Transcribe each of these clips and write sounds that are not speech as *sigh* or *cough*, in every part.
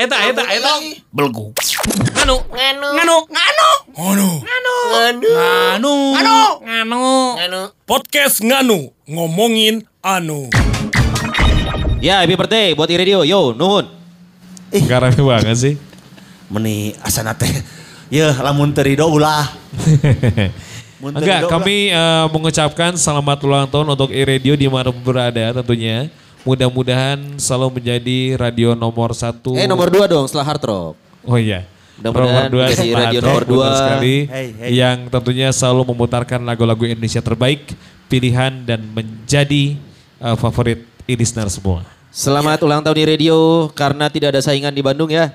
eta eta eta eta eta eta eta. Belgu. Nganu, nganu, nganu, nganu, nganu, Anu. nganu, Anu. Podcast nganu ngomongin anu. Ya, happy birthday buat radio. Yo, nuhun. Garang banget sih. Meni asana teh. Ya lamun terido ulah. Mun teu Enggak, kami eh, mengucapkan selamat ulang tahun untuk e-radio di mana berada tentunya. Mudah-mudahan selalu menjadi radio nomor satu. Eh, nomor dua dong setelah hard rock. Oh iya. Mudah-mudahan Nomor dua menjadi radio Rock, nomor dua. sekali. Hey, hey. Yang tentunya selalu memutarkan lagu-lagu Indonesia terbaik, pilihan dan menjadi eh, favorit listener semua. Selamat ulang tahun di radio karena tidak ada saingan di Bandung ya.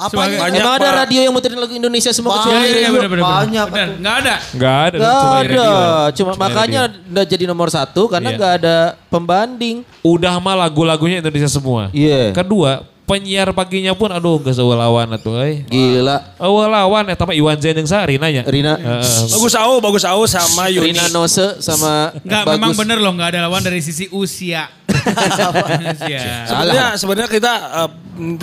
Apa Banyak, Emang ada radio yang muterin lagu Indonesia semua kecuali Banyak, radio? bener, Banyak. Bener, nggak ada. Enggak ada. Gak cuma ada, cuma Cuma makanya udah jadi nomor satu karena Iya. nggak ada pembanding. Udah mah lagu-lagunya Indonesia semua. Iya. Kedua, penyiar paginya pun aduh gak lawan atuh euy. Gila. Awal lawan eta mah Iwan Zain jeung Sari nanya. Rina, Heeh. Bagus au, bagus au sama Yuni. Rina Nose sama Enggak, memang bener loh nggak ada lawan dari sisi usia. *laughs* usia. Sebenarnya sebenarnya kita eh,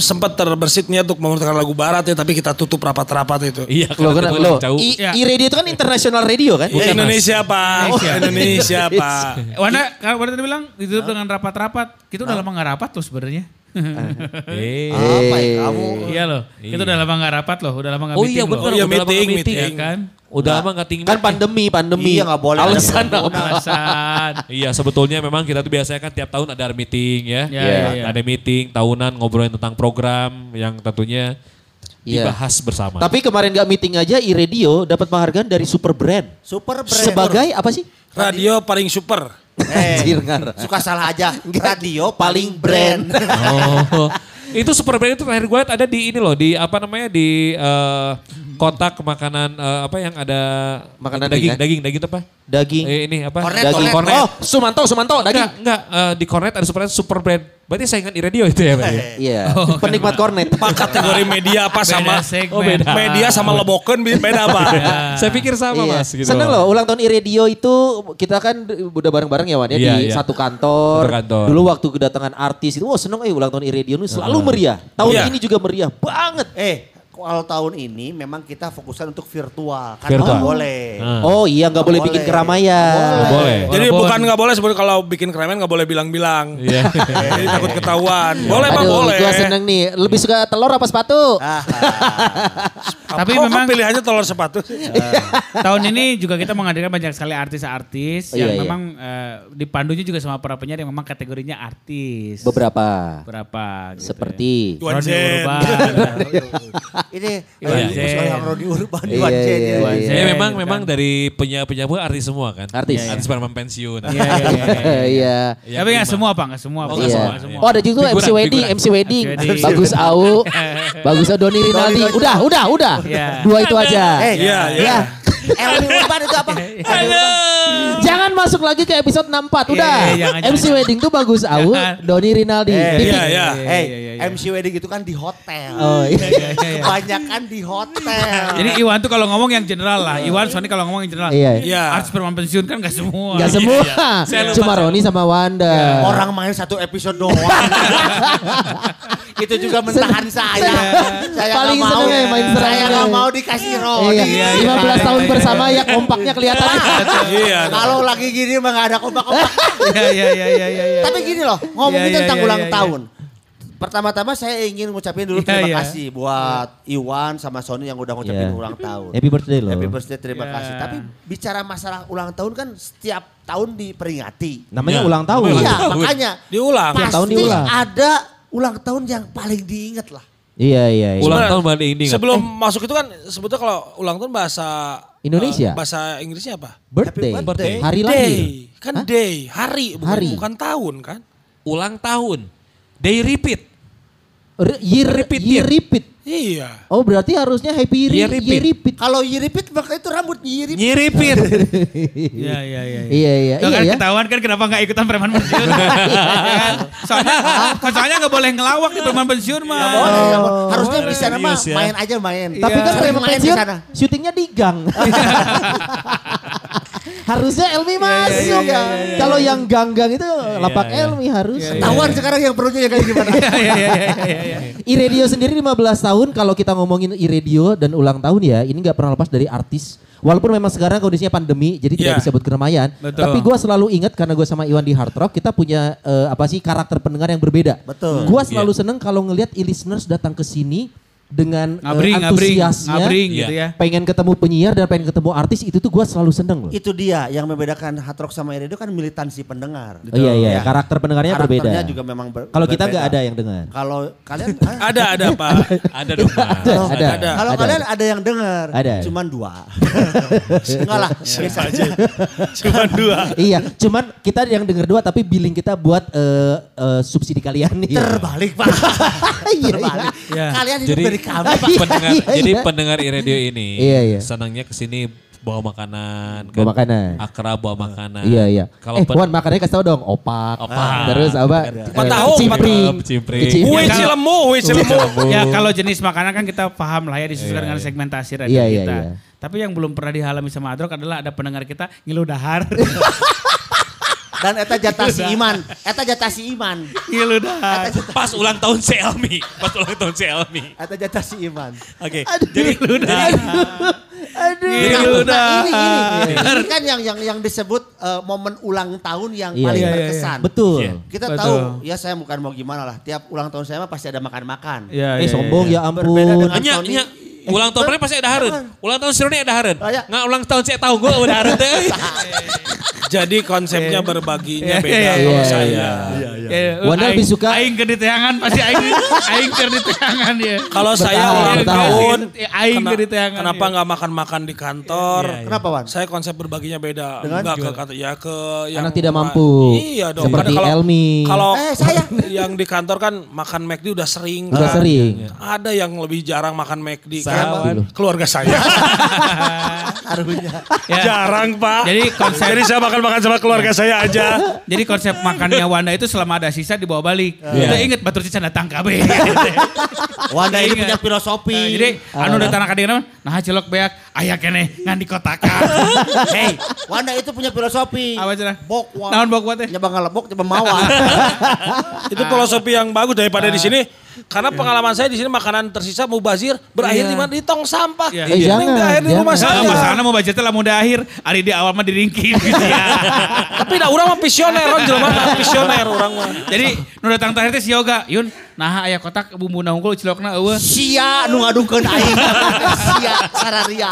sempat terbersit niat untuk memutarkan lagu barat ya, tapi kita tutup rapat-rapat itu. Iya, karena kan, jauh. I, Iya. I-radio itu kan international radio kan? Ya, Indonesia pak, Indonesia pak. Wanda, kalau Wanda tadi bilang ditutup dengan rapat-rapat. Kita udah lama nggak rapat tuh sebenarnya. Eh. Apa ya kamu? iya loh, kita udah lama nggak rapat loh, udah lama nggak Oh meeting iya loh. benar, Oh iya, udah lama meeting, nggak meeting. Iya kan? Udah lama nggak tinggi. Kan pandemi, pandemi. Iya, nggak boleh Alasan kerumunan. Alasan. Iya sebetulnya memang kita tuh biasanya kan tiap tahun ada meeting ya. Iya, iya, iya. Ada meeting tahunan ngobrolin tentang program yang tentunya Iya. dibahas bersama. Tapi kemarin gak meeting aja i-radio dapat penghargaan dari Super Brand. Super brand. Sebagai apa sih? Radio paling super. Eh, Anjir, ngar. suka salah aja. Radio paling brand. Oh. itu super brand itu terakhir gue liat ada di ini loh di apa namanya di eh, kotak makanan eh, apa yang ada Makanan daging ringan. daging daging apa? Daging. Eh, ini apa? Kornet, daging. kornet. Oh, Sumanto, Sumanto, Enggak, daging. enggak eh, di Cornet ada super super brand. Berarti saingan i radio itu ya, Pak? ya? Iya, *laughs* penikmat kornet. Pak kategori media apa sama segmen. Oh, beda. media sama leboken beda apa? Saya pikir sama Iya. mas. Gitu Seneng loh ulang tahun i-radio itu kita kan udah bareng-bareng ya Wan ya Iya, di iya. satu kantor. Satu kantor. Dulu waktu kedatangan artis itu wah seneng eh ulang tahun i-radio ini selalu meriah. Tahun Iya. ini juga meriah banget. Eh, kalau tahun ini memang kita fokuskan untuk virtual. Kan Virtual. nggak boleh. Ah. Oh iya nggak boleh Boleh. bikin keramaian. Nggak boleh. Jadi Walaupun- bukan nggak boleh sebetulnya kalau bikin keramaian nggak boleh bilang-bilang. Iya. *laughs* Jadi takut ketahuan. Boleh pak Aduh, boleh. gua seneng nih. Lebih suka telur apa sepatu? Ah, Tapi Kok memang pilihannya telur sepatu. *laughs* tahun ini juga kita menghadirkan banyak sekali artis-artis Iya, yang iya. memang eh, dipandunya juga sama para penyiar yang memang kategorinya artis. Beberapa. Berapa gitu Seperti Roni Zen. Urban. *laughs* ini eh, yang Rodi Urban, Zen. iya, ya. Iwan iya. Ya memang memang dari penyiar-penyiar pun artis semua kan. Artis. Artis memang pensiun. Iya, iya, iya, iya. *laughs* Tapi nggak semua pak, nggak semua. Oh, Iya. semua, semua. Oh ada juga MC Wedding. MC Wedding. Bagus Au, *laughs* Bagus Doni Rinaldi. Udah, udah, udah. Dua itu aja. Eh, Iya, iya. Elmi Urban itu apa? Jangan masuk lagi ke episode 64. Udah. Iya, iya, jangan, MC Wedding tuh Bagus Au, Jangan. Doni Rinaldi. Eh. Iya, iya. Eh, iya, iya. MC Wedding itu kan di hotel. Oh iya. Kebanyakan di hotel. Jadi Iwan tuh kalau ngomong yang general lah. Iwan Sony kalau ngomong yang general. Iya. Iya. Artis perempuan pensiun kan gak semua. Gak semua. Cuma Roni sama Wanda. Orang main satu episode doang. *laughs* itu juga mentahan saya. Saya Paling nggak mau. seneng main Saya nggak mau dikasih Roni. Iya, 15 tahun bersama ya kompaknya kelihatan. *laughs* Iya. Kalau lagi gini mah nggak ada kompak-kompak. Iya, iya, iya, iya, iya. iya. Tapi gini loh, ngomongin Iya, iya, tentang iya, ulang iya, iya. tahun. Pertama-tama saya ingin ngucapin dulu Iya, terima iya. kasih buat Iwan sama Sony yang udah ngucapin Iya. ulang tahun. Happy birthday loh. Happy birthday, terima Iya. kasih. Tapi bicara masalah ulang tahun kan setiap tahun diperingati. Namanya Iya. ulang tahun. Iya, makanya Diulang. Tahun pasti diulang. ada ulang tahun yang paling diingat lah. Iya, iya, iya. Ulang tahun balik ini Sebelum masuk itu kan sebetulnya kalau ulang tahun bahasa Indonesia? eh, bahasa Inggrisnya apa? Birthday. Happy birthday. Hari day. lahir. Kan Hah? day, hari bukan, Hari. bukan tahun kan? ulang tahun. Day repeat. Re- year, Repeat year year. repeat. Iya. Oh berarti harusnya happy ri- Yiripit. yiripit. Kalau yiripit maka itu rambut yirip. Nyiripit. *laughs* Iya iya iya. Iya iya Tuh iya kan ya. ketahuan kan kenapa nggak ikutan preman pensiun. *laughs* Kan? Soalnya soalnya nggak boleh ngelawak di preman pensiun mah. Nggak boleh, nggak boleh. Harusnya di sana mah serius ya. main aja main. Tapi kan Sering preman main di pensiun sana. syutingnya di gang. *laughs* Harusnya Elmi masuk ya. Kalau yang gang-gang itu lapak Elmi harus. Tahuan sekarang yang perlunya ya kayak gimana. Iya iya iya iya iya. I-Radio sendiri 15 tahun kalau kita ngomongin I-Radio dan ulang tahun ya ini nggak pernah lepas dari artis. Walaupun memang sekarang kondisinya pandemi jadi tidak Iya. bisa buat keramaian. Betul. Tapi gue selalu ingat karena gue sama Iwan di Hard Rock kita punya eh, apa sih karakter pendengar yang berbeda. Betul. Gue selalu seneng kalau ngelihat e-listeners datang ke sini dengan eh, Ngabring ngabring antusiasnya. ngabring Iya. gitu ya. Pengen ketemu penyiar dan pengen ketemu artis itu tuh gue selalu seneng loh. Itu dia yang membedakan hard rock sama radio kan militansi pendengar. Oh, iya iya Ya. karakter pendengarnya Karakternya berbeda. juga memang ber- Kalau kita nggak ada yang dengar. Kalau kalian *laughs* Ada ada Pak. Ada dong. Mas. Ada, ada. ada. Kalau Ada. kalian ada yang dengar, Ada. cuman dua. *laughs* Enggak lah, biasa aja. Cuma dua. iya, cuman kita yang denger dua tapi billing kita buat eh, eh, subsidi kalian nih. Terbalik pak. *laughs* Iya, Terbalik. iya. Kalian hidup Jadi- dari kami pak. Iya, pendengar, iya, jadi iya. pendengar radio ini Iya, iya. senangnya ke sini bawa makanan. Bawa makanan. Akrab bawa makanan. Iya iya. Kalau eh Wan makannya kasih tau dong opak. Opak. Terus apa? Empat Eh, tahu, Cimpring. empat cimpring. Kecimpring. Wih cilemu, wih cilemu. Ya kalau jenis makanan kan kita paham lah ya disesuaikan dengan segmentasi radio Iya, iya, kita. iya. Tapi yang belum pernah dialami sama Adrok adalah ada pendengar kita ngilu dahar. *laughs* Dan eta jatah si Iman. Eta jatah si Iman. ngilu dahar. pas ulang tahun si Elmi. Pas ulang tahun si Elmi. Eta jatah si Iman. Oke. Jadi Aduh. Ngilu Nah, ini, dahar. ini, ini kan yang yang yang disebut eh, momen ulang tahun yang Iya, paling iya, iya, berkesan. Betul. Iya. Kita Betul. tahu, ya saya bukan mau gimana lah. Tiap ulang tahun saya mah pasti ada makan-makan. Iya, Eh iya, sombong iya. ya Berbeda ampun. dengan- hanya Tony. Hanya ulang tahun mereka pasti ada haren. Ulang tahun Sironi ada. Oh, ya. Nggak ulang tahun saya tahu gue udah haren teh. *laughs* Jadi konsepnya berbaginya Iya, beda iya, kalau iya, saya. Eh, Wanda aing- lebih suka- aing ke di teangan pasti aing *laughs* aing ke di teangan ya. Kalau saya ulang tahun, Aing kena- ke di teangan, kenapa iya. nggak makan-makan di kantor? Kenapa Wan? Saya konsep berbaginya beda. Dengan? Enggak ke kantor, ya ke yang Karena tidak mampu. Iya dong. Seperti Elmi. Kalau Eh, saya. *laughs* yang di kantor kan makan McD udah sering. Udah kan. sering. Ada yang lebih jarang makan McD. Kan keluarga saya. *laughs* Harunya. Ya. jarang pak. Jadi konsep Jadi saya makan-makan sama keluarga saya aja. Jadi konsep *laughs* makannya Wanda itu selama ada sisa dibawa balik. Iya. Kita inget batur sisa datang KB. *laughs* Wanda ini punya filosofi. Nah, jadi anu datang dieu nah cilok beak aya keneh ngan dikotakan. Hey, Wanda itu punya filosofi. Apa cenah? Bok wa. Naon bok wa teh? Nyoba ngelebok, nyoba mawa. Itu filosofi yang bagus daripada di sini. Karena pengalaman saya di sini makanan tersisa mubazir berakhir Iya. di mana di tong sampah. Iya. Eh, jangan, berakhir di rumah. Nah, saya. masalahnya mau teh lamun da akhir, ari di awal mah diringkin gitu ya. Tapi dah orang mah visioner, orang jelema mah visioner orang mah. Jadi nu datang terakhir teh si Yoga, Yun, nah aya kotak bumbu unggul cilokna eueuh. Sia nu ngadungkeun aing. *laughs* Sia sararia.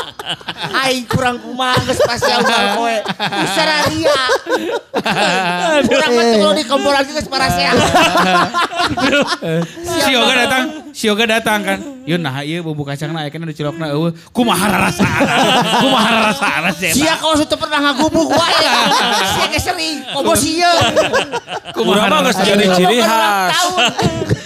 Aing kurang kumaha geus ugal *laughs* kowe. Sararia. Kurang mah teu di lagi geus parasea. *laughs* Si Yoga datang, si Yoga datang kan. Yun, nah ieu bumbu kacangna aya keneh di cilokna eueuh. Kumaha rarasaan? *laughs* Kumaha rarasaan sih? Sia kalau sudah pernah ngagubuk wae. Sia ge sering. Komo sia. Kurang mah geus jadi ciri khas. *laughs*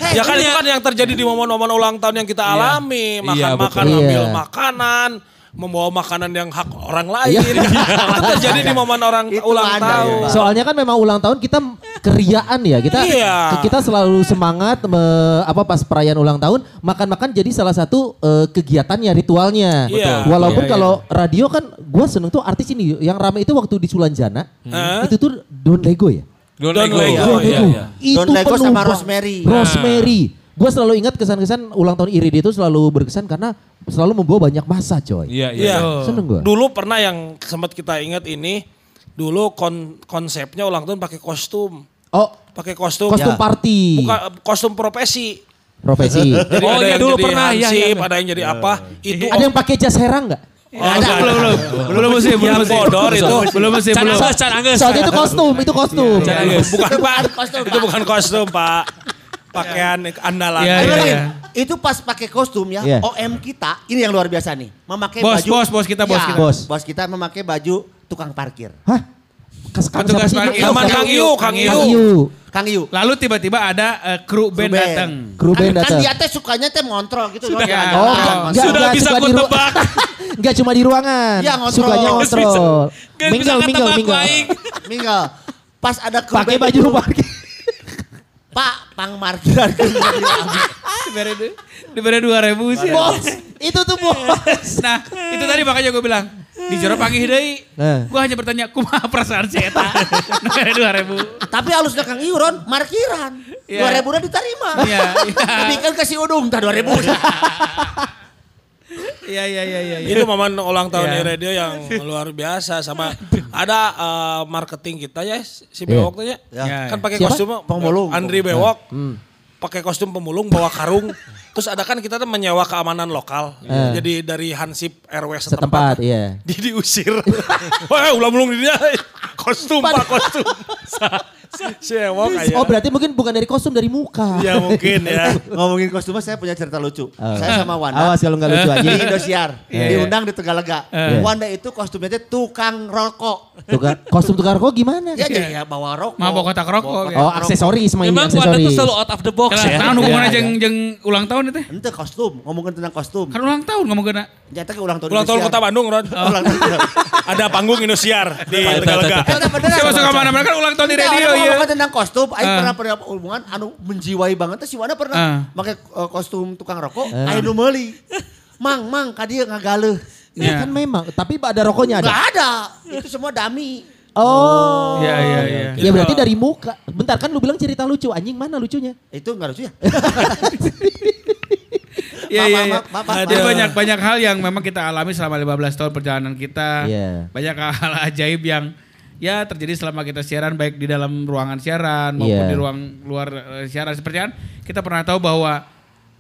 Ya kan itu kan yang terjadi di momen-momen ulang tahun yang kita alami. Makan-makan, betul. ngambil Iya. makanan. Membawa makanan yang hak orang lain. *laughs* itu terjadi di momen orang Itu ulang ada, tahun. ya. Soalnya kan memang ulang tahun kita keriaan ya. Kita Iya. kita selalu semangat me- apa pas perayaan ulang tahun makan-makan jadi salah satu eh, kegiatannya ritualnya. Iya. Walaupun Iya, iya. kalau radio kan gue seneng tuh artis ini yang rame itu waktu di Sulanjana Hah? itu tuh Don Lego ya. Don Don Lego. Lego. Don Iya, iya. Itu Don Lego sama Rosemary. Rosemary. Gue selalu ingat kesan-kesan ulang tahun Iri itu selalu berkesan karena selalu membawa banyak masa coy. Iya, Iya. iya. Seneng gue. Dulu pernah yang sempat kita ingat ini. Dulu kon- konsepnya ulang tahun pakai kostum. Oh Pakai kostum. kostum Ya. party. Bukan kostum profesi. Profesi. *laughs* Jadi Oh, ada iya, yang dulu jadi pernah. Iya, hansip, iya. ada yang jadi apa. Itu Ada yang pakai jas herang nggak? Ada belum belum. Belum sih, belum yang sih. bodor itu. Belum sih, Can belum. Angges, Can Angges. Soalnya itu kostum, itu kostum. bukan pak. Itu bukan kostum pak. Pakaian andalan. Iya, iya, Lin. iya. Itu pas pakai kostum ya, Iya. OM kita ini yang luar biasa nih, memakai Bos, baju. bos, bos kita, bos Ya, kita. Bos. Bos kita memakai baju tukang parkir. Hah? Petugas parkir. Zaman Kang Iu, Kang Kang Iu. Iu. Kang Iyu. Lalu tiba-tiba ada eh, kru band datang. Kru band kan, kan datang. dia teh sukanya teh ngontrol gitu. Sudah. Ya. Dia Oh, enggak, Sudah enggak bisa ru- tebak. *laughs* Enggak cuma di ruangan. Iya, ngontrol. Sukanya ngontrol. Gak Minggal, minggal, minggal. Minggal. Pas ada kru Pakai baju parkir. Pak, pang markiran. *laughs* Diberi diberi dua ribu sih. Bos, itu tuh bos. Nah itu tadi makanya gue bilang. Di Joro panggil deui. Nah. Gue hanya bertanya, kumaha perasaan si Eta? *laughs* Diberi dua ribu. Tapi halusnya Kang Iyu Ron, markiran. Iya. Dua ribu udah diterima. Iya, iya. *laughs* Tapi kan kasih udung, tak dua ribu. *laughs* Iya iya iya iya. Itu momen ulang tahun Iya. di radio yang luar biasa sama ada eh, marketing kita ya si Iya. Bewok tuh ya. Ya. Kan pakai kostum. Andri Bewok. Pakai kostum pemulung bawa karung. Terus ada kan kita tuh menyewa keamanan lokal. Eh. Jadi dari Hansip RW Setempat, setempat. iya. *laughs* Di diusir. Wah, *laughs* ulah mulung di dia. Kostum Pak, kostum. *laughs* kayak. Oh berarti mungkin bukan dari kostum, dari muka. Ya mungkin ya. *laughs* Ngomongin kostum saya punya cerita lucu. Oh. Saya sama Wanda. Awas kalau nggak lucu aja. Di Indosiar. *laughs* Iya. Diundang di Tegalega. Iya. Wanda itu kostumnya teh tukang rokok. Tukar, kostum tukar rokok gimana? Ya jadi ya bawa rokok. Mabok kotak rokok. Oh aksesoris main Memang Wanda tuh aksesoris. selalu out of the box ya. nah, hubungannya Iya. jeng, jeng ulang tahun itu. Ente kostum, ngomongin tentang kostum. Kan ulang tahun ngomong kena. Nyata ke ulang tahun Ulang tahun. Kota Bandung, Ron. Ulang tahun. Ada panggung Indosiar di Tegalega. Saya masuk ke mana-mana kan ulang tahun di radio orang ya. ngomongin tentang kostum, Aing Ah. pernah pernah hubungan anu menjiwai banget. Terus si Wanda pernah Ah. pakai eh, kostum tukang rokok, Aing nu meuli. Mang, mang, kadieu ngagaleuh. Ya. Kan memang, tapi ada rokoknya ada. Enggak ada. Itu semua dami. Oh. Iya iya iya. Ya berarti dari muka. Bentar kan lu bilang cerita lucu, anjing mana lucunya? Itu enggak lucu ya? *laughs* Iya iya iya. Jadi banyak banyak hal yang memang kita alami selama 15 tahun perjalanan kita. Iya. Banyak hal ajaib yang ya terjadi selama kita siaran baik di dalam ruangan siaran maupun Iya. di ruang luar eh, siaran. Seperti kan kita pernah tahu bahwa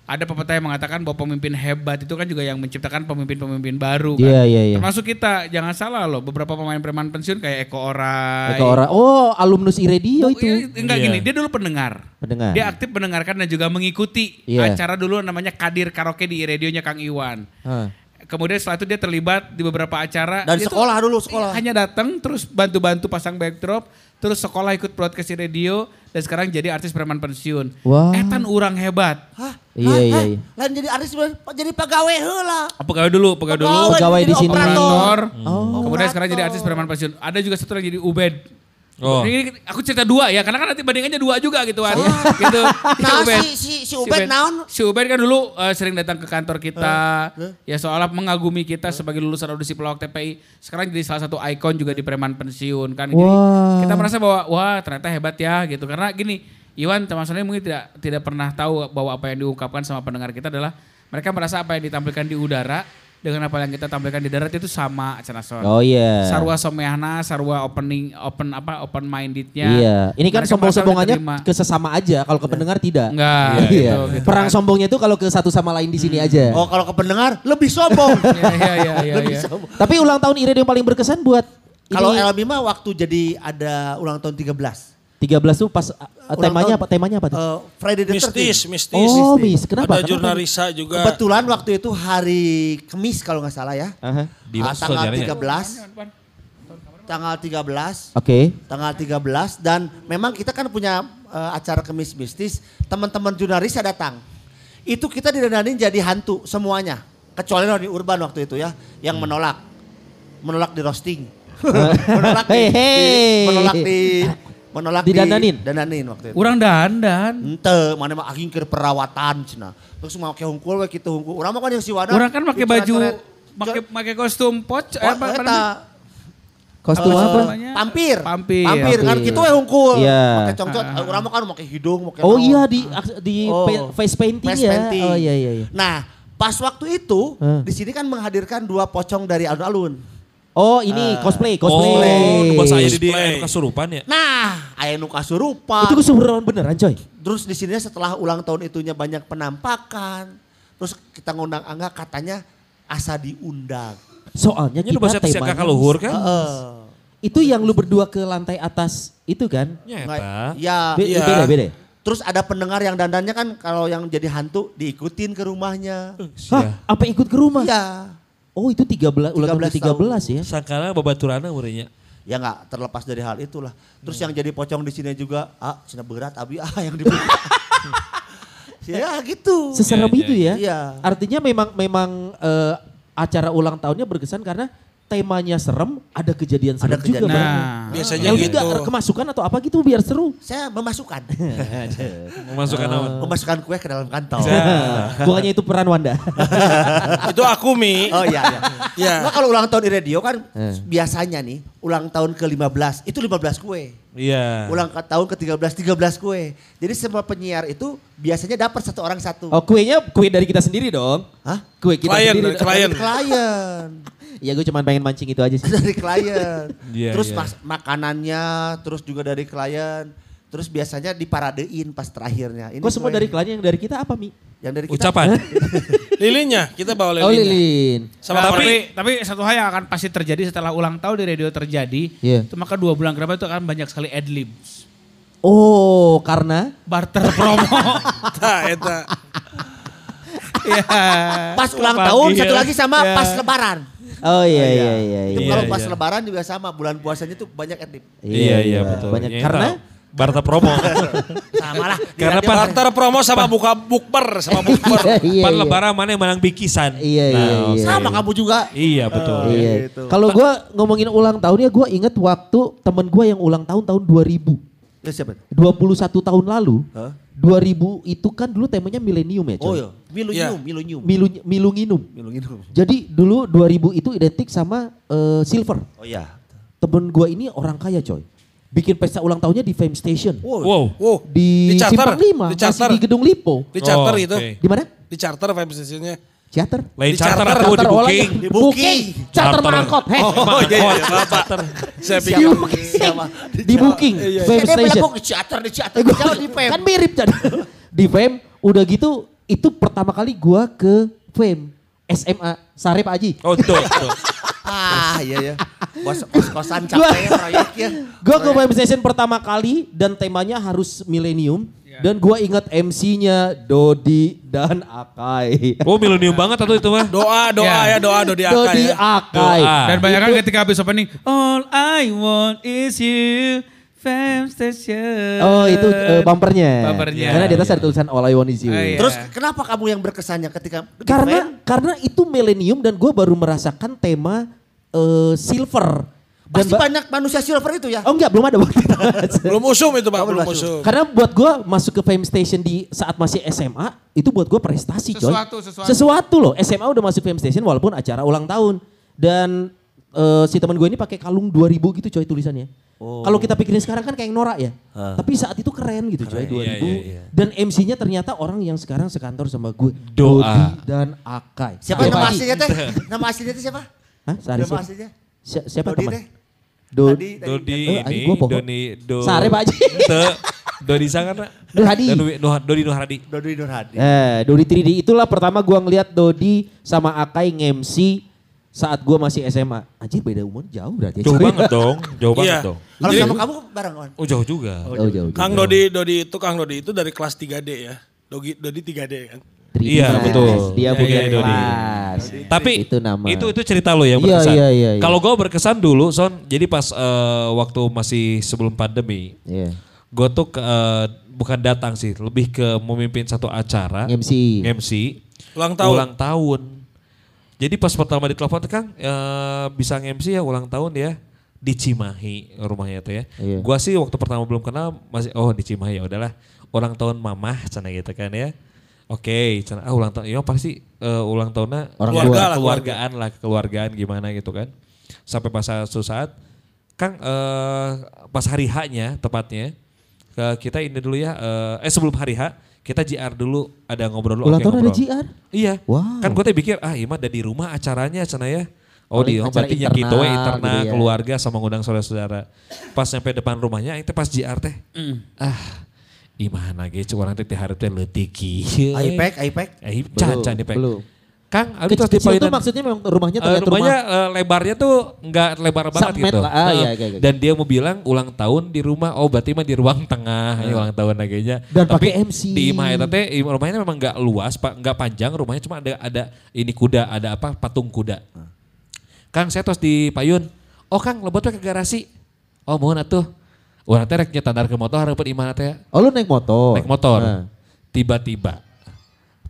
ada pepatah yang mengatakan bahwa pemimpin hebat itu kan juga yang menciptakan pemimpin-pemimpin baru kan. Iya, iya, iya. Termasuk kita, jangan salah loh, beberapa pemain preman pensiun kayak Eko Orai. Eka orang. Oh, alumnus iradio Oh, itu. iya, enggak Iya. gini, dia dulu pendengar. Pendengar. Dia aktif mendengarkan dan juga mengikuti Iya. acara dulu namanya Kadir Karaoke di radionya Kang Iwan. Hah. Kemudian setelah itu dia terlibat di beberapa acara. Dari Dia tuh sekolah dulu, sekolah. Hanya datang terus bantu-bantu pasang backdrop, terus sekolah ikut broadcast di radio dan sekarang jadi artis preman pensiun. Wah. Etan orang hebat. Hah? Iya, Hah? iya, iya. Lain jadi artis, jadi pegawai heula. Pegawai dulu, pegawai dulu. Pegawai. Pegawai di sini. Operator. Oh. Kemudian sekarang jadi artis preman pensiun. Ada juga satu lagi jadi Ubed. Oh. Ini aku cerita dua ya, karena kan nanti bandingannya dua juga gitu kan. *laughs* gitu. *laughs* Nah, Ubed. si, si, si Ubed naon? Si Ubed kan dulu eh, sering datang ke kantor kita. Ya seolah mengagumi kita sebagai lulusan audisi pelawak TPI. Sekarang jadi salah satu ikon juga di preman pensiun kan. Jadi Wah. kita merasa bahwa wah ternyata hebat ya gitu. Karena gini, Iwan termasuknya mungkin tidak tidak pernah tahu bahwa apa yang diungkapkan sama pendengar kita adalah mereka merasa apa yang ditampilkan di udara dengan apa yang kita tampilkan di darat itu sama Canason. Oh iya. Sarwa someahna, sarwa opening open apa open mindednya. Iya. Ini kan sombong-sombongannya ke sesama aja. Kalau ke pendengar tidak. Enggak, Iya. gitu, gitu Perang kan. sombongnya itu kalau ke satu sama lain di sini aja. Oh kalau ke pendengar lebih sombong. *laughs* Iya iya iya iya. lebih iya. sombong. Tapi ulang tahun iradio yang paling berkesan buat Kalau Elmi mah waktu jadi ada ulang tahun 13. 13 tuh pas uh, Ulang temanya tahun. apa? Temanya apa tuh? Eh, Friday the 13th. Mistis, mistis. oh, mis. Kenapa? Ada jurnalisa juga. Kebetulan waktu itu hari Kamis kalau nggak salah ya. Aha. Di Ah, tanggal saudaranya. 13. Tanggal 13. Oke. Tanggal 13 dan memang kita kan punya eh, acara Kemis Mistis. Teman-teman jurnalis datang. Itu kita didandanin jadi hantu semuanya. Kecuali Roni Urban waktu itu ya. Yang menolak. Menolak di roasting. *laughs* menolak di, Hei, di- hei. menolak di menolak Didandanin? di dandanin waktu itu. Urang dandan. Ente, mana mah aging keur perawatan cenah. Terus mau ke hungkul we kitu hungkul. Urang mah kan yang si Wana. Urang kan pakai baju pakai pakai kostum poch eh, Oh, apa, apa? Kostum Eh, apa? Pampir. Pampir. Pampir kan gitu we hungkul. Iya. Pakai congcot. Urang mah kan pakai hidung, pakai Oh iya di di Oh. face painting Face ya. painting. Oh iya iya iya. Nah, pas waktu itu Hah. di sini kan menghadirkan dua pocong dari alun-alun. Oh ini cosplay, cosplay. Oh, bahasa saya di Display. anu kasurupan ya. Nah, aya nu kasurupan. Itu kesurupan beneran coy. Terus di sini setelah ulang tahun itunya banyak penampakan. Terus kita ngundang Angga katanya asa diundang. Soalnya Ini kita bahasa temanya kakak luhur kan? Heeh. itu yang lu berdua ke lantai atas itu kan? Nyata. Ya, Be- Iya. Beda beda. terus ada pendengar yang dandannya kan kalau yang jadi hantu diikutin ke rumahnya. Hah, apa ikut ke rumah? Iya. Oh itu 13 ulang tahun 13 ke-13 ya. Sangkana babaturana murinya. ya nggak terlepas dari hal itulah. Terus yang jadi pocong di sini juga, ah cina berat abi ah yang dibuka. *laughs* ya gitu. Seserem Iya, itu ya. Iya. Artinya memang memang eh, acara ulang tahunnya berkesan karena temanya serem, ada kejadian serem Ada juga. kejadian. bareng. Nah, Biasanya Yang gitu. juga kemasukan atau apa gitu biar seru. Saya memasukkan. *laughs* Memasukkan memasukkan kue ke dalam kantong. Bukannya *laughs* itu peran Wanda. *laughs* Itu aku Mi. Oh iya iya. Iya. Nah kalau ulang tahun di radio kan Eh. biasanya nih ulang tahun ke-15 itu 15 kue. Iya. Ulang ke- tahun ke-13 13 kue. Jadi semua penyiar itu biasanya dapat satu orang satu. Oh kuenya kue dari kita sendiri dong. Hah? Kue kita Klien, sendiri. klien. Klien. Ya gue cuma pengen mancing itu aja sih. *laughs* dari klien. Iya, terus iya. mas- makanannya, terus juga dari klien. Terus biasanya diparadein pas terakhirnya. Ini Kok semua dari klien yang dari kita apa Mi? yang dari kita. Ucapan. *laughs* Lilinnya, kita bawa Oh lilinnya. lilin. Sama tapi, tapi tapi satu hal yang akan pasti terjadi setelah ulang tahun di radio terjadi, Iya. itu maka dua bulan ke depan itu akan banyak sekali adlibs. Oh karena Barter *laughs* promo. Nah, eta. Iya. Pas ulang tahun satu lagi sama Ya. pas lebaran. Oh iya iya iya. Itu iya. kalau Iya, pas iya. lebaran juga sama. Bulan puasanya tuh banyak edip. Iya iya betul. Banyak Ya, karena. Barter promo. *laughs* Sama lah. Karena pas- Barter promo sama buka bukber sama bukber. *laughs* iya, Pan iya. lebaran mana yang menang bikisan. Iya, iya, Nah, iya. Sama kamu juga. Iya betul. Iya. gitu. Kalau gue ngomongin ulang tahunnya gue inget waktu temen gue yang ulang tahun tahun 2000. Ya siapa? 21 tahun lalu. Hah? 2000 itu kan dulu temanya milenium ya coy. Oh iya. Milunium, Iya. milunium. Milu, milunginum. Milunium. Jadi dulu 2000 itu identik sama eh, silver. Oh iya. Temen gue ini orang kaya coy. Bikin pesta ulang tahunnya di Fame Station. Wow. Wow. Wow, Di, Di charter, Simpang 5, di masih charter. di Gedung Lipo. di charter Oh, itu. oke. Di mana? Di charter vibe stationnya. Charter. Lain Di charter charter, aku di Charter booking. Di booking. Charter Charter. mangkot. Heh. Oh iya, iya, Bapak. Saya pikir. Di booking. Iya, Fame Dia Station. bilang kok di teater, di teater. Eh, gua- Jauh di Fame. Kan mirip jadi. di Fame udah gitu itu pertama kali gua ke Fame SMA Sare Pak Haji. Oh betul. betul. *laughs* Ah iya ya. Bos *laughs* kos-kosan capek ya proyeknya. *laughs* Gua ke Fame Station pertama kali dan temanya harus milenium dan gua ingat MC-nya Dodi dan Akai. Oh milenium banget atau itu mah. Doa, doa Ya. ya, doa, doa di Aka Dodi ya. Akai. Doa. Dan banyak kan ketika habis opening, All I want is you, Fam Station. Oh itu eh, bumpernya. Bumpernya. Karena di atas ada tulisan All I Want Is You. Oh, iya. Terus kenapa kamu yang berkesannya ketika Karena karena itu milenium dan gue baru merasakan tema eh, silver. Dan Pasti ba- banyak manusia silver itu ya. Oh enggak belum ada waktu itu. *laughs* Belum usum itu Pak, Oh, belum usum. Karena buat gue masuk ke Fame Station di saat masih SMA itu buat gue prestasi coy. Sesuatu, sesuatu. Sesuatu loh. SMA udah masuk Fame Station walaupun acara ulang tahun. Dan eh, si teman gue ini pakai kalung 2000 gitu coy tulisannya. Kalau kita pikirin sekarang kan kayak norak ya. Tapi saat itu keren gitu coy 2000. Iya, iya, iya. Dan MC-nya ternyata orang yang sekarang sekantor sama gue. Doa. Dodi dan Akai. Siapa Tiap nama aslinya teh? Nama aslinya teh siapa? Hah? Sehari Nama siapa? aslinya? Si- siapa Dodi teman? teh. Do- Dodi Eh, aing ini, gua. Doni, do. Sare, Pak Haji. Dodi Sangarna. Nur Hadi. Dodi, Nuh- Dodi Nuharadi. Dodi Nur Hadi. Eh, Dodi 3D itulah pertama gua ngeliat Dodi sama Akai nge-MC saat gua masih SMA. Anjir beda umur jauh berarti. ya, Jauh banget dong, jauh Iya. banget dong. Kalau sama kamu bareng Wan? Oh jauh juga. Oh, jauh. Kang Dodi, Dodi itu Kang Dodi itu dari kelas 3D ya. Dogi, Dodi 3D kan. 3D Iya, betul. Dia Iya, punya iya, Dodi. kelas. Tapi itu nama. itu itu cerita lo yang Iya, berkesan. iya, iya, iya. Kalau gue berkesan dulu, Son. Jadi pas eh, waktu masih sebelum pandemi, Iya. gue tuh ke, eh, bukan datang sih, lebih ke memimpin satu acara, MC. MC, Ulang tahun. ulang tahun. Jadi pas pertama ditelepon Kang eh, bisa nge-MC ya ulang tahun ya di Cimahi rumahnya itu ya. Iya. Gua sih waktu pertama belum kenal masih oh di Cimahi ya udahlah ulang tahun mamah cina gitu kan ya. Oke, cina ah ulang tahun ya pasti eh, ulang tahunnya Orang Keluarga lah, keluargaan lah keluargaan gimana gitu kan. Sampai pas suatu saat Kang eh, pas hari H-nya tepatnya ke kita ini dulu ya eh, eh sebelum hari H kita JR dulu ada ngobrol dulu Ulang oke, tahun ada. JR? Iya. Wow. Kan gue teh pikir ah Ima ada di rumah acaranya cina ya. Oh oh, acara berarti internal gitu we internal gitu ya. keluarga sama ngundang saudara-saudara. Pas nyampe depan rumahnya itu pas JR teh. Ah Imah ge cuk urang teh teh hareup teh leutik kieu. Aipek, Aipek. Eh Belum, can can dipek. belum. Kang, Kecil, tos di kecil itu maksudnya memang rumahnya Eh, terlihat rumahnya rumah. eh, lebarnya tuh nggak lebar banget Submet gitu. lah, ah, Eh, iya, iya, iya. Dan dia mau bilang ulang tahun di rumah, oh berarti mah di ruang tengah ya ulang tahun laganya. Dan Tapi pakai MC. Di imah eta teh rumahnya memang nggak luas, pak, nggak panjang rumahnya cuma ada ada ini kuda, ada apa patung kuda. Kang saya tos di payun. Oh Kang lebot ke garasi. Oh mohon atuh. Orang teh rek nyetandar ke motor hareupeun imana teh. Oh lu naik motor. Naik motor. Tiba-tiba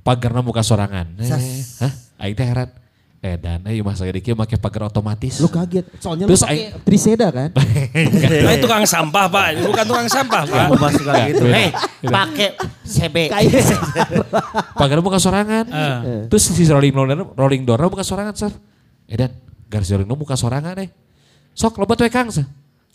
pagarna muka sorangan. Eh, hah? Aing teh heran. Eh dan eh masa gede kieu make pagar otomatis. Lu kaget. Soalnya Terus lu pakai Triseda kan? *laughs* Nah, itu tukang sampah pak, bukan tukang sampah pak. Aku masuk lagi gitu. Hei, pakai CB. *laughs* *laughs* pagar muka sorangan. Terus si rolling door rolling door muka sorangan, Sir. Eh dan garis rolling door muka sorangan eh. Sok lobot we Kang, Sir.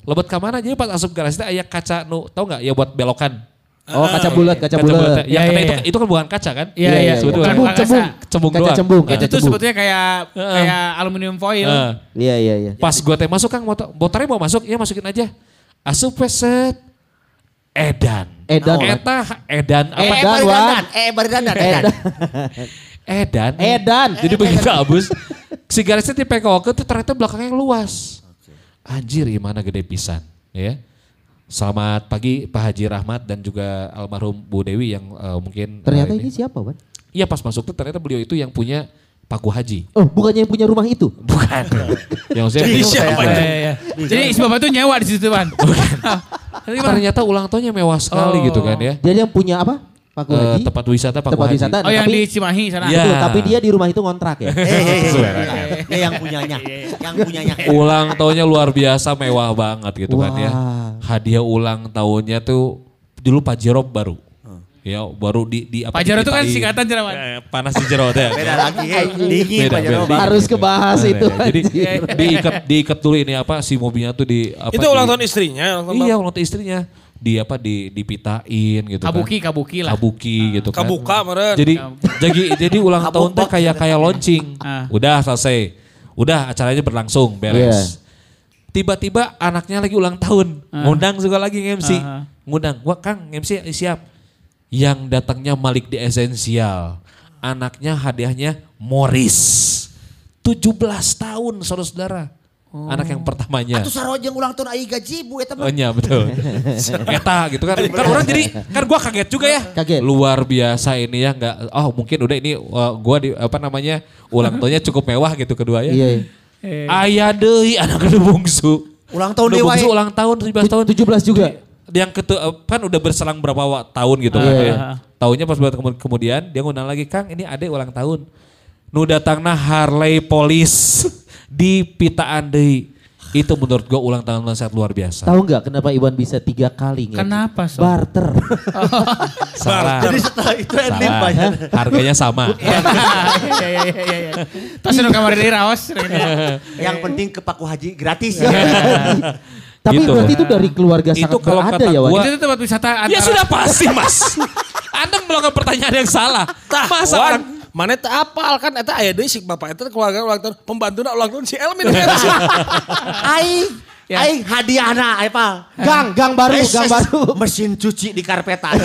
Lobot ka mana? Jadi pas asup garasi teh aya kaca nu tau nggak ya buat belokan. Oh kaca bulat, kaca, bulat. bulat. Ya, Iya, karena iya, itu, iya. itu kan bukan kaca kan? Iya, Iya, iya. iya. Bukan Cembung, cembung. kaca. Cembung Kaca doang. cembung. Itu kaca tuh sebetulnya kayak kayak aluminium foil. Heeh. Iya iya iya. Pas gue teh masuk Kang, motor, motornya mau masuk, ya masukin aja. Asup we, set. Edan. Edan. Eta edan Eh, apa? Edan, bari Wan. dandan. Eh, dandan. Edan. Edan. Edan. Jadi begitu abus. Si garisnya tipe ke tuh ternyata belakangnya luas. Anjir gimana gede pisan. Ya. Selamat pagi Pak Haji Rahmat dan juga almarhum Bu Dewi yang eh, mungkin. Ternyata eh, ini siapa, Wan? Iya pas masuk tuh ternyata beliau itu yang punya Paku Haji. Oh, bukannya yang punya rumah itu? Bukan. *laughs* yang saya Jadi siapa Iya, ini? iya, iya. Jadi si bapak itu nyewa di situ ban. Tapi gimana? Ternyata ulang tahunnya mewah sekali Oh. gitu kan ya. Dia yang punya apa? Pak Eh, Haji? tempat wisata Paku Tempat Haji. wisata. Oh yang tapi, di Cimahi sana. Iya. Betul, tapi dia di rumah itu ngontrak ya. *laughs* Dia yang punyanya. Yang punyanya. ulang tahunnya luar biasa mewah banget gitu kan ya. Hadiah ulang tahunnya tuh dulu Pajero baru. Ya baru di di apa? Pak Jarod itu kan singkatan Jerawan. Eh, panas di jero teh. *laughs* Beda lagi. Dingin Beda, Jero. beda. Harus kebahas Nah, itu. nah, Jadi *laughs* diikat diikat dulu ini apa si mobilnya tuh di apa? Itu ulang tahun istrinya. ulang tahun Iya ulang tahun istrinya. Di apa di dipitain gitu Kabuki, kan. kabuki lah. Kabuki gitu kan. Kabuka meren. Jadi jadi jadi ulang tahun teh kayak kayak launching. Ah. Udah selesai. Udah acaranya berlangsung beres. Iya. Tiba-tiba anaknya lagi ulang tahun. Ngundang juga lagi MC. Ah. Ngundang. Wah Kang MC siap. Yang datangnya Malik di Esensial. Anaknya hadiahnya Morris. 17 tahun saudara-saudara. Anak yang pertamanya. Atuh sarojeng ulang tahun aing gaji bu eta Oh mah. iya betul. *laughs* Eta gitu kan. Kan orang jadi kan gua kaget juga ya. Kaget. Luar biasa ini ya nggak oh mungkin udah ini uh, gua di apa namanya ulang tahunnya cukup mewah gitu kedua ya. Iya. iya. Ayah deui anak kedua bungsu. Ulang tahun dewa. bungsu ulang tahun 17 tahun. 17 juga. Yang ketu uh, kan udah berselang berapa tahun gitu kan Iya, ya. Tahunnya pas buat kemu- kemudian dia ngundang lagi Kang ini adek ulang tahun. Nu datangna Harley Police di pitaan deui. Itu menurut gua ulang tahun sangat luar biasa. Tahu nggak kenapa Iwan bisa tiga kali Kenapa so? Barter. *laughs* Salah. Jadi setelah itu ending Jero. Harganya sama. *laughs* Iya iya iya iya. iya. Tas nu kamar dari raos. *laughs* Yang penting ke Paku Haji gratis. Tapi Gitu. berarti itu dari keluarga Itu sangat kalau berada kata ya, Wan. gua- Itu tempat wisata antara. Ya sudah pasti mas. Anda melakukan pertanyaan yang salah. Tah, Masa Wan, orang mana teh apal kan eta aya deui si bapak eta keluarga ulang tahun pembantuna ulang tahun si Elmin. *laughs* Aing. Ya. Aing hadiahna apa? Gang, gang baru, gang baru. *laughs* Mesin cuci di karpetan.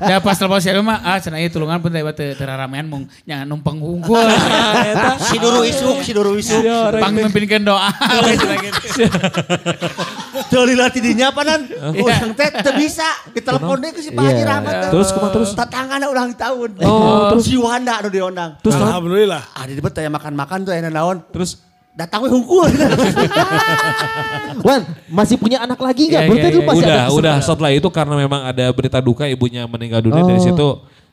Da pas telepon si mah ah cenah ieu tulungan pun teh teu ramean mung nya numpang unggul. *laughs* si duru isuk, si duru isuk. Pang mimpinkeun doa. Lila tidinya panan. Urang teh teu bisa. Ditelepon deui ke si Pak Haji Iya. Rahmat. Terus kumaha terus? Tatanganna ulang tahun. Oh, terus si Wanda nu diundang. Terus? Alhamdulillah. Ah di debat aya makan-makan tuh aya naon. Terus Datang we hungkul. *laughs* Wan, masih punya anak lagi nggak? Berarti iya, lu masih udah ada udah setelah itu karena memang ada berita duka ibunya meninggal dunia dari Oh. situ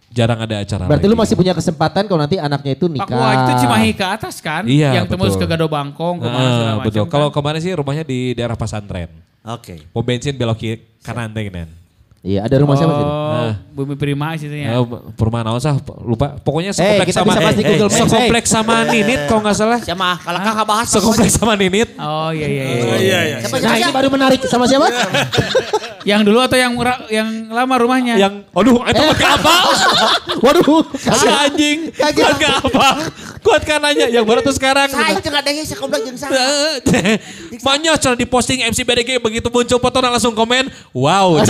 jarang ada acara Berarti lagi. lu masih punya kesempatan kalau nanti anaknya itu nikah. Pak Wah itu Cimahi ke atas kan? Iya, Yang tembus betul. ke Gado Bangkong, ke mana Ah, macam. betul. kan. Kalau kemarin sih rumahnya di daerah pesantren. Oke. Mau bensin belok kiri kanan teh gini. Iya, ada rumah siapa sih? Oh, Bumi Prima situ ya. Eh, perumahan naon sah lupa. Pokoknya Eh, sekompleks kita sama bisa pasti eh, Google eh, Maps, sekompleks sama Ninit kalau nggak salah. Siapa? Kalau kang bahas Sekompleks sama Ninit. Oh iya iya iya. Oh, iya iya. Siapa Nah, ini siapa? baru menarik sama siapa? *laughs* Yang dulu atau yang yang lama rumahnya? Yang, aduh itu gak apa. *laughs* Waduh, Si anjing. Kaget. Kuat gak apa. Kuat kan nanya. Yang baru tuh sekarang. Saya tengah dengi sekomplek jeung saha. Banyak *laughs* cara di posting MC BDG begitu muncul foto langsung komen. Wow. *laughs*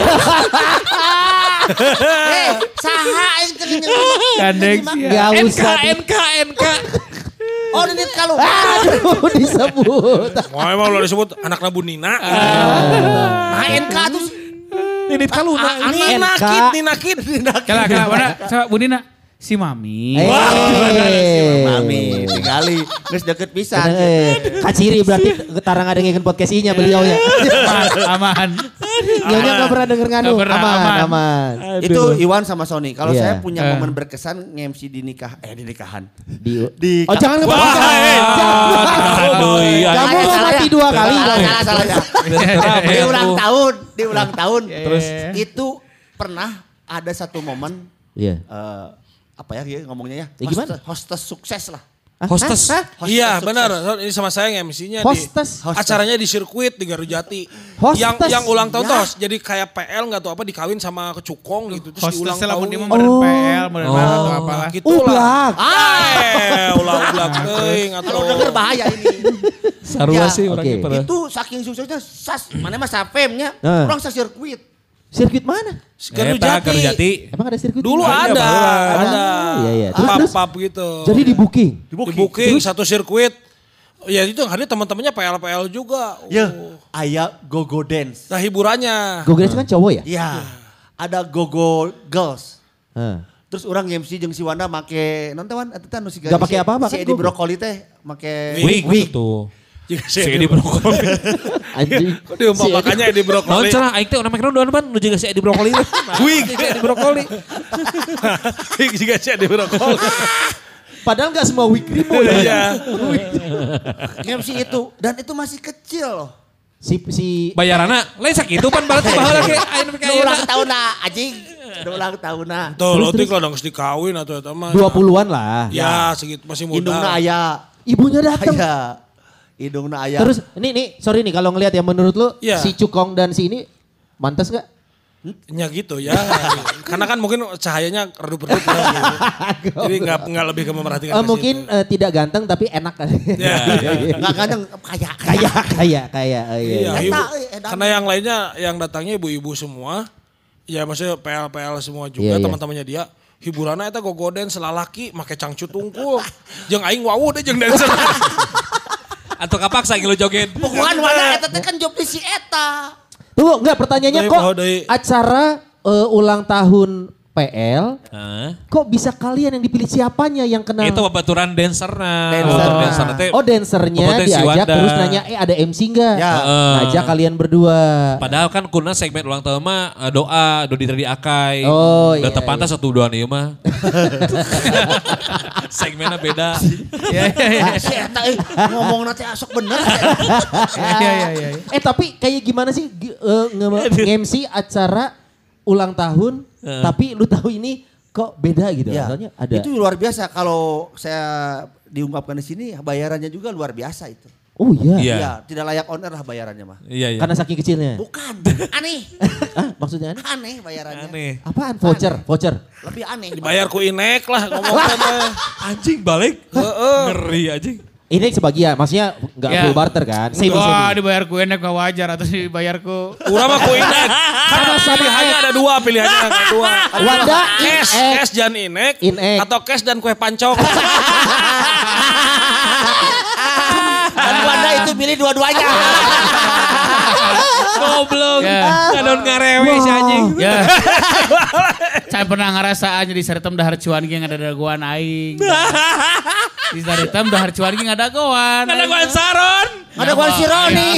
Eh, saha nyeungeun. Gandeng sih ya. Gak NK, usah di- NK, NK. Oh, Nindit kalau. Aduh, disebut. Wah emang lo disebut anak Nabu Nina. Nah, NK tuh Ninit Kaluna. Nina NK. Kid, Nina Kid. Kala kala mana? Sama Bu Nina. Si Mami. Eh. Mami, tinggali. Geus deket pisan. Eh, Kaciri berarti ketara ngadengin podcast nya beliau ya. aman, aman. Nyonya nggak pernah denger nganu. Nggak pernah, aman, aman. aman. Itu Iwan sama Sony. Kalau Iya. saya punya Eh. momen berkesan nge-MC di nikah eh di nikahan. Di, Di oh jangan ke Wah, eh. Aduh, iya. Mati dua kali. Salah, salah, salah. *laughs* Di ulang tahun, di ulang tahun. Terus? itu pernah ada satu momen Iya. eh, apa ya dia ngomongnya ya? Ya, gimana? Hostes, hostes sukses lah. Ah, Hostess. ah, ah. Hostes Iya sukses. benar, ini sama saya MC-nya di Hostess. acaranya di sirkuit di Garujati. Hostess. Yang yang ulang tahun Ya. tos, jadi kayak PL nggak tahu apa dikawin sama kecukong gitu terus diulang Hostesnya lah tahun. mah modern Oh. PL, modern Oh. atau apalah. gitu Oh, lah. blak. Eh, ulang ulang teuing atau Kalau denger bahaya ini. Sarua Ya, sih orangnya oke. pada. itu saking suksesnya sas mana mah sapemnya Nah. orang sa sirkuit. Sirkuit mana? Eta Garujati. Emang ada sirkuit? Dulu ada, barusan. ada. Iya, iya. Terus, terus? Pap-pap gitu. Jadi di booking. di booking, satu sirkuit. Ya itu yang hadir teman-temannya PL-PL juga. Ya, Oh. aya gogo dance. Nah hiburannya. Gogres kan cowok ya? Iya. Ada gogo girls. Heeh. Terus orang MC jeung si Wanda make nonton eta teh nu si Nggak pakai apa-apa si kan, Edi gogo. Brokoli teh make Wig, wig tuh. Jika Si Edi Brokoli. *laughs* Anjing. Kok diumpamakannya di Naon brokoli. cenah aing teh urang make naon ban nu juga si Edi Brokoli. Wig, si Edi Brokoli. Jika sih di brokoli. *laughs* *laughs* Padahal nggak semua wig kribo ya. Iya. MC itu dan itu masih kecil loh. Si si Bayarana lain sakitu pan berarti baheula ge aya nu Udah ulang tahun nah anjing. Udah ulang tahun nah. Tuh, lo tuh kalau nggak dikawin atau apa mah. 20-an lah. Ya, segitu masih muda. Indungna aya. Ibunya datang. Indungna aya. Terus ini nih, sorry nih kalau ngelihat ya menurut lu Iya. si Cukong dan si ini mantas gak? Ya gitu ya. *laughs* Karena kan mungkin cahayanya redup-redup. ya, gitu. *laughs* Jadi nggak nggak lebih ke memerhatikan. Eh, ke mungkin eh, tidak ganteng tapi enak kan. *laughs* Ya, Enggak kadang kaya Kaya kaya kaya. oh, iya, Iya, iya. ibu. Eh. Karena yang lainnya yang datangnya ibu-ibu semua. Ya maksudnya PL-PL semua juga Iya, iya. teman-temannya dia. Hiburannya eta gogoden selalaki make cangcut tungkul. Jeung aing wawu deh jeung dancer. Atau kapaksa gitu joget. Bukan mana eta teh kan job di si eta. Tunggu, enggak pertanyaannya kok acara eh, ulang tahun PL Heeh. kok bisa kalian yang dipilih siapanya yang kena Itu babaturan dancerna. Dancer. Babaturan dancer. Oh dancernya diajak Wanda. terus nanya eh ada MC enggak? Ya. Heeh. Ngajak kalian berdua. Padahal kan kuna segmen ulang tahun mah eh, doa, Dodi Tredi Akai. Oh, Udah iya, tepantas satu dua nih mah. *laughs* Segmennya beda. Iya, iya, iya. Ah, Si eta eh, ngomong nanti asok bener. *laughs* Iya, iya, iya. iya. Eh tapi kayak gimana sih eh, nge- nge-MC acara ulang tahun tapi lu tahu ini kok beda gitu. Ya, ada Itu luar biasa kalau saya diungkapkan di sini bayarannya juga luar biasa itu. Oh iya. Iya. Ya, tidak layak on air lah bayarannya mah. Iya, iya. Karena saking kecilnya. Bukan, *laughs* aneh. *laughs* ah, maksudnya aneh? Aneh bayarannya. Aneh. Apaan? Voucher, voucher. Lebih aneh. Dibayar ku inek lah ngomongnya *laughs* teh. Anjing balik. Ngeri anjing. Ini sebagian, maksudnya nggak Ya. full barter kan? Semi Wah semi. dibayar ku enak gak wajar atau dibayar ku Urang mah ku inek. Kan Sama-sama pilihannya ada dua, pilihannya ada dua. Wanda Cash, cash dan inek, Inek. atau cash dan kue pancok. *laughs* Dan Wanda itu pilih dua-duanya. *laughs* Goblok. Ya. Kadon ngarewe si anjing. Ya. Saya pernah ngerasaan jadi saretem dahar cuan ge ada dagoan aing. *laughs* Di saretem dahar cuan ge ada goan. Saron. Ada gua si Roni.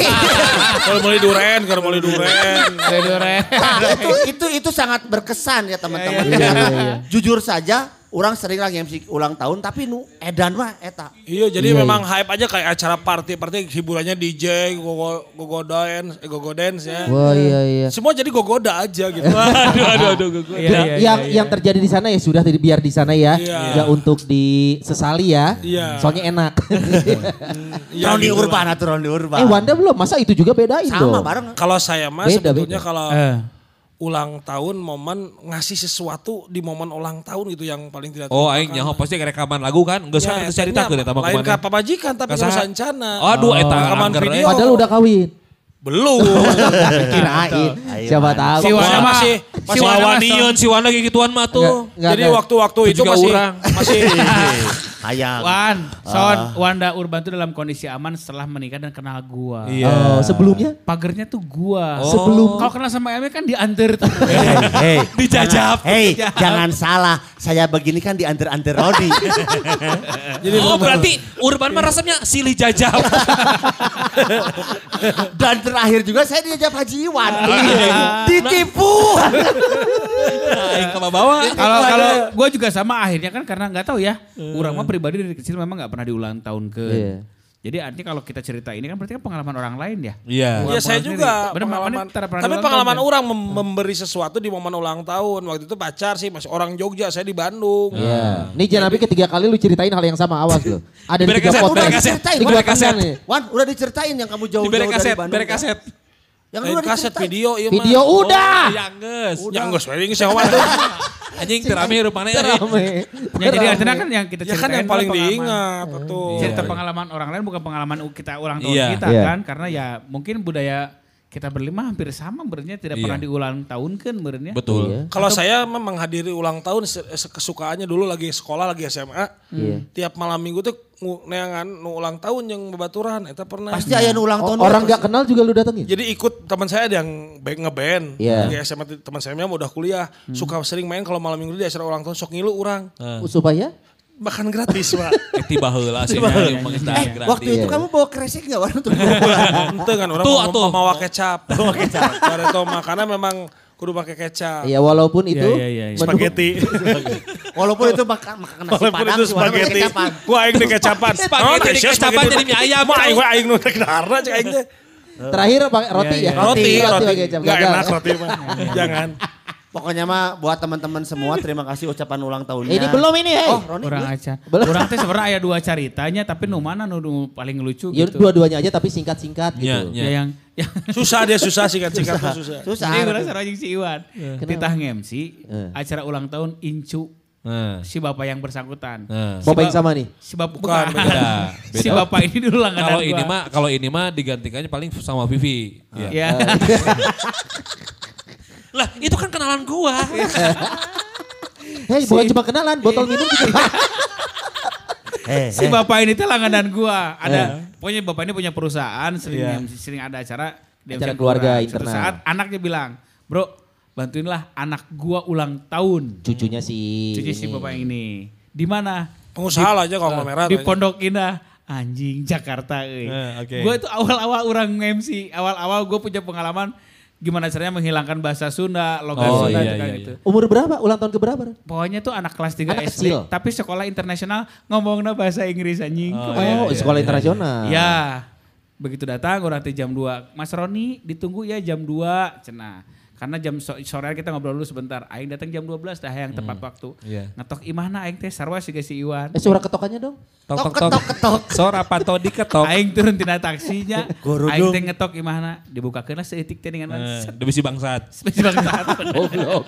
Kalau mau duren, kalau mau duren. Dure. Nah, itu itu itu sangat berkesan ya teman-teman. iya, iya, iya. Jujur saja, orang sering lagi MC ulang tahun tapi nu edan mah eta. Iya, jadi Iya, memang hype aja kayak acara party-party hiburannya DJ, gogo gogo dance, eh, gogo dance ya. Wah iya iya. Semua jadi gogoda aja gitu. *laughs* Aduh, aduh, aduh. gua. Iya, iya, yang iya, yang terjadi di sana ya sudah tadi biar di sana ya, Iya. nggak untuk disesali ya. Iya. Soalnya enak. *laughs* Ya, Roni gitu Urban atau Roni Urban. eh Wanda belum, masa itu juga bedain sama dong. bareng. Kalau saya mah Beda, sebetulnya beda. kalau Eh. Ulang tahun momen ngasih sesuatu di momen ulang tahun gitu yang paling tidak Oh, aing nyaho pasti rekaman lagu kan. Geus kan Ya, geus cerita ke eta mah Lain ka pamajikan tapi nggak sancana. Aduh, eta Rekaman video. Padahal udah kawin. Belum. Kirain. Siapa tahu. Si Wana masih si masih Wanion si Wana kayak gituan mah tuh. Jadi waktu-waktu Itu masih orang. masih *laughs* Hayang. Wan, Son, Wanda Urban tuh dalam kondisi aman setelah menikah dan kenal gua. Iya. Oh, sebelumnya Pagernya tuh gua. Oh. Sebelum- Kalau kenal sama Emi kan diantar tuh. Hei, Dijajab. Hei, jangan salah. Saya begini kan di under-under Rodi. *laughs* Jadi oh berarti Urban mah rasanya silih jajab. *laughs* Dan terakhir juga saya diajak Haji Iwan. *laughs* Ditipu. Aing ke bawa. Kalau kalau gue juga sama akhirnya kan karena nggak tahu ya. Orang mah pribadi dari kecil memang nggak pernah diulang tahun ke. Iya. Jadi artinya kalau kita cerita ini kan berarti kan pengalaman orang lain ya. Iya. Ya saya juga Bener, pengalaman. Tapi pengalaman tahun, kan? orang mem- memberi sesuatu di momen ulang tahun. Waktu itu pacar sih masih orang Jogja, saya di Bandung. Iya. Ini jangan Nabi ketiga kali lu ceritain hal yang sama awas lu. Ada di tiga kaset, podcast. kaset, Diceritain, kaset. kaset nih. Wan, udah diceritain yang kamu jauh-jauh dari kaset, Bandung. beri kaset. Yang Lain udah kaset video iya Video udah. Ya geus. Ya enggak sesuai ini siapa tuh. Anjing terame rupanya. Rame. *laughs* Ya, jadi artinya kan yang kita Ya kan ceritain yang paling pengalaman- diingat betul. Cerita pengalaman orang lain bukan pengalaman kita ulang tahun Iya. kita Iya. kan. Karena ya mungkin budaya kita berlima hampir sama berarti tidak Iya. pernah diulang tahun kan berarti. Betul. Iya. Kalau saya memang menghadiri ulang tahun se- kesukaannya dulu lagi sekolah lagi SMA. Iya. Tiap malam minggu tuh neangan nu ulang tahun yang bebaturan eta pernah. Pasti aya nu ulang tahun. O- Orang nggak kenal juga lu datengin. Jadi ikut teman saya ada yang baik ngeband. Iya. Lagi SMA teman saya mah udah kuliah, suka sering main kalau malam minggu di acara ulang tahun sok ngilu orang. Supaya Makan gratis, Pak. Ti baheula sih yang mengistah Eh, gratis. waktu itu Iya. kamu bawa kresek gak Wan untuk Ente kan orang Tuh, mau, mau mawa kecap. Mawa kecap. Karena itu makanan memang kudu pakai kecap. ya walaupun itu iya, iya, iya. menu- Spaghetti. *laughs* Walaupun itu makan makan nasi Walaupun padang itu pakai spaghetti. kecapan. Gua aing di kecapan. *laughs* Spaghetti di kecapan jadi mie ayam. Mah aing aing nu teh darah cek aing teh. Terakhir pakai roti ya. Roti, roti. pakai kecap. Enggak enak roti mah. *laughs* Jangan. Pokoknya mah buat teman-teman semua terima kasih ucapan ulang tahunnya. Ini belum ini, hei. Oh, Roni. Orang aja. Belum. Orang teh sebenarnya ada dua ceritanya tapi nu mana nu, nu paling lucu Ya gitu. dua-duanya aja tapi singkat-singkat gitu. Iya, iya. Ya yang yang Susah dia susah singkat-singkat tuh susah. Susah. Ini berasa rajin si Iwan. Titah MC Eh. acara ulang tahun Incu Nah. si bapak yang bersangkutan. Nah. Bapak yang sama nih. Si bapak Bukan, bukan. beda. *laughs* Si Beda. bapak ini dulu langganan Kalau ini mah kalau ini mah digantikannya paling sama Vivi. Iya. Ya. *laughs* *laughs* Lah, itu kan kenalan gua. *laughs* Hei, bukan cuma kenalan, botol minum juga. *laughs* Si bapak ini teh langganan gua. Ada pokoknya bapak ini punya perusahaan sering Iya. MC, sering ada acara di Acara keluarga. Suatu internal. saat anaknya bilang, "Bro, bantuinlah anak gua ulang tahun." Cucunya si Cucu si bapak yang ini. Di mana? Pengusaha lah aja konglomerat. Di. Pondok Indah. Anjing Jakarta euy. Eh, oke. Gue itu awal-awal orang MC, awal-awal gue punya pengalaman gimana caranya menghilangkan bahasa Sunda, logat Oh, Sunda iya, juga iya, gitu. Umur berapa? Ulang tahun ke berapa? Pokoknya tuh anak kelas 3 Anak SD, kecil. tapi sekolah internasional ngomongnya bahasa Inggris anjing. Oh? Oh, sekolah internasional. Ya, begitu datang orang teh jam 2. Mas Roni ditunggu ya jam 2, cenah. Karena jam so- sore kita ngobrol dulu sebentar. Aing datang jam 12 dah yang tepat waktu. Iya. Ngetok imahna aing teh sarwa si si Iwan. Eh suara ketokannya dong. Tok tok tok ketok. Sora pato diketok. Aing turun tina taksinya. *laughs* Aing teh ngetok imahna dibukakeun lah seetik teh dengan Eh, Demi si bangsat. *laughs* Spesies bangsat.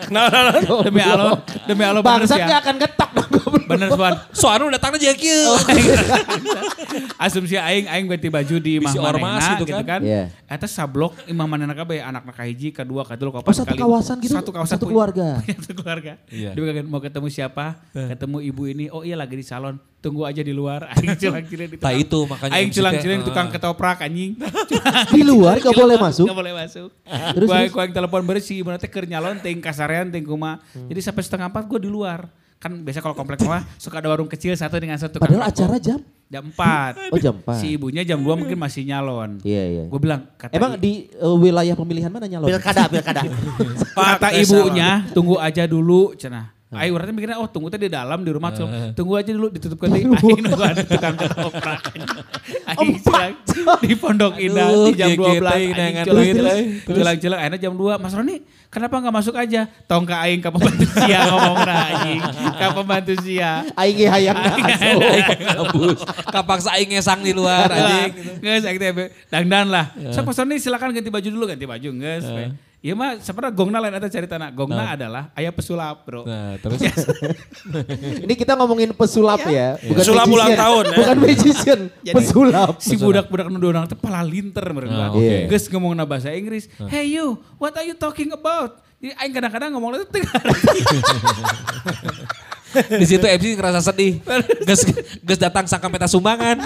Nah, nah, nah. Demi Allah, demi Allah bener Bangsat ya. akan ketok dong. goblok. Bener Swan. Soalnya datangnya jadi kieu. *laughs* Asumsi aing aing ganti baju di imah manehna gitu gitu kan. kan. Iya. Eta sablok imah manehna kabeh anak-anak kahiji, kedua, kedua, Oh, satu kawasan gitu? Satu kawasan Satu keluarga? punya *laughs* Satu keluarga. Iya. Dia mau ketemu siapa? Ketemu ibu ini. Oh iya lagi di salon. Tunggu aja di luar. *laughs* Aing cilang-ciling di tukang- itu, makanya Aing MC cilang-ciling teh, tukang ketoprak anjing. *laughs* Di luar gak boleh masuk. Gak boleh masuk. Terus, Gua terus? gua yang telepon bersih, berarti keur nyalon ting kasarean ting kumaha. Hmm. Jadi sampai setengah empat gue di luar. Kan biasa kalau komplek mah suka ada warung kecil satu dengan satu. Padahal rokok. acara jam. Jam 4. Oh jam 4. Si ibunya jam 2 mungkin masih nyalon. Iya, iya. Gue bilang kata Emang di eh, wilayah pemilihan mana nyalon? Pilkada, pilkada. kata ibunya tunggu aja dulu cenah. Ayo berarti mikirnya oh tunggu tadi di dalam di rumah Cul. tunggu aja dulu ditutup kali aing nunggu ada tukang ketoprak *laughs* aing cilang di Pondok Indah di jam GGT 12 aing dengan cilang akhirnya jam 2 Mas Roni kenapa nggak masuk aja tong ka aing ka pembantu sia *laughs* ngomong anjing ka pembantu sia Aing ge hayang *laughs* masuk. Kabus. Kapaksa aing ngesang di luar anjing. Nges, aing teh dangdan lah. So Mas Roni silakan ganti baju dulu, ganti baju nges. Iya mah sebenarnya gongna lain eta cerita na. Gongna adalah ayah pesulap, Bro. Nah, terus *laughs* Ini kita ngomongin pesulap ya. Bukan Pesulap magician. ulang tahun, ya. Bukan magician, *laughs* Jadi, pesulap. Si budak-budak nu donang teh pala linter mereka. Ah, oke. Okay. Geus ngomongna bahasa Inggris. Hey you, what are you talking about? Jadi aing kadang-kadang ngomong itu teu ngarti. *laughs* di situ MC ngerasa sedih. Ges ges datang sangka peta sumbangan.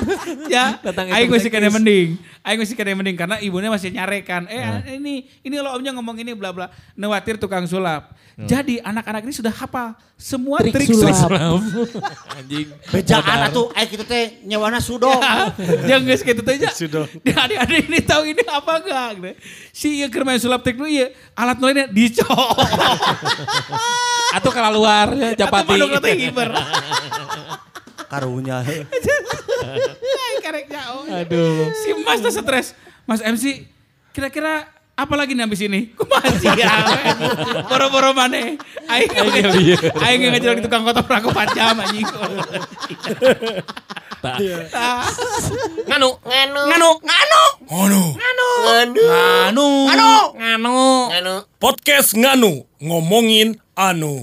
ya, Datang aing itu masih kena mending. Aing masih kena mending karena ibunya masih nyarekan. Eh ini ini lo omnya ngomong ini bla bla. Newatir tukang sulap. Jadi anak-anak ini sudah hafal semua Trik trik, sulap. sulap. *laughs* Anjing. Bejaan atuh eh kitu teh nyewana sudong. Yang geus gitu teh. Dia *laughs* adik-adik ini tahu ini apa enggak? gitu. Si ieu keur main sulap trik nu ieu alat nu lainnya dicok. Atau kalau luar ya, Atau Teh hiber. Karunya. Ay, karek jauh. Aduh. Si Mas tuh stres. Mas MC, kira-kira apa lagi nih habis ini? Kumaha sih ya? Boro-boro mana? Aing Aing ngejelak di tukang kotor aku 4 jam anjing. Nganu. Nganu. Nganu. Nganu. Ngono. Nganu. Nganu. Nganu. Nganu. Podcast Nganu ngomongin anu.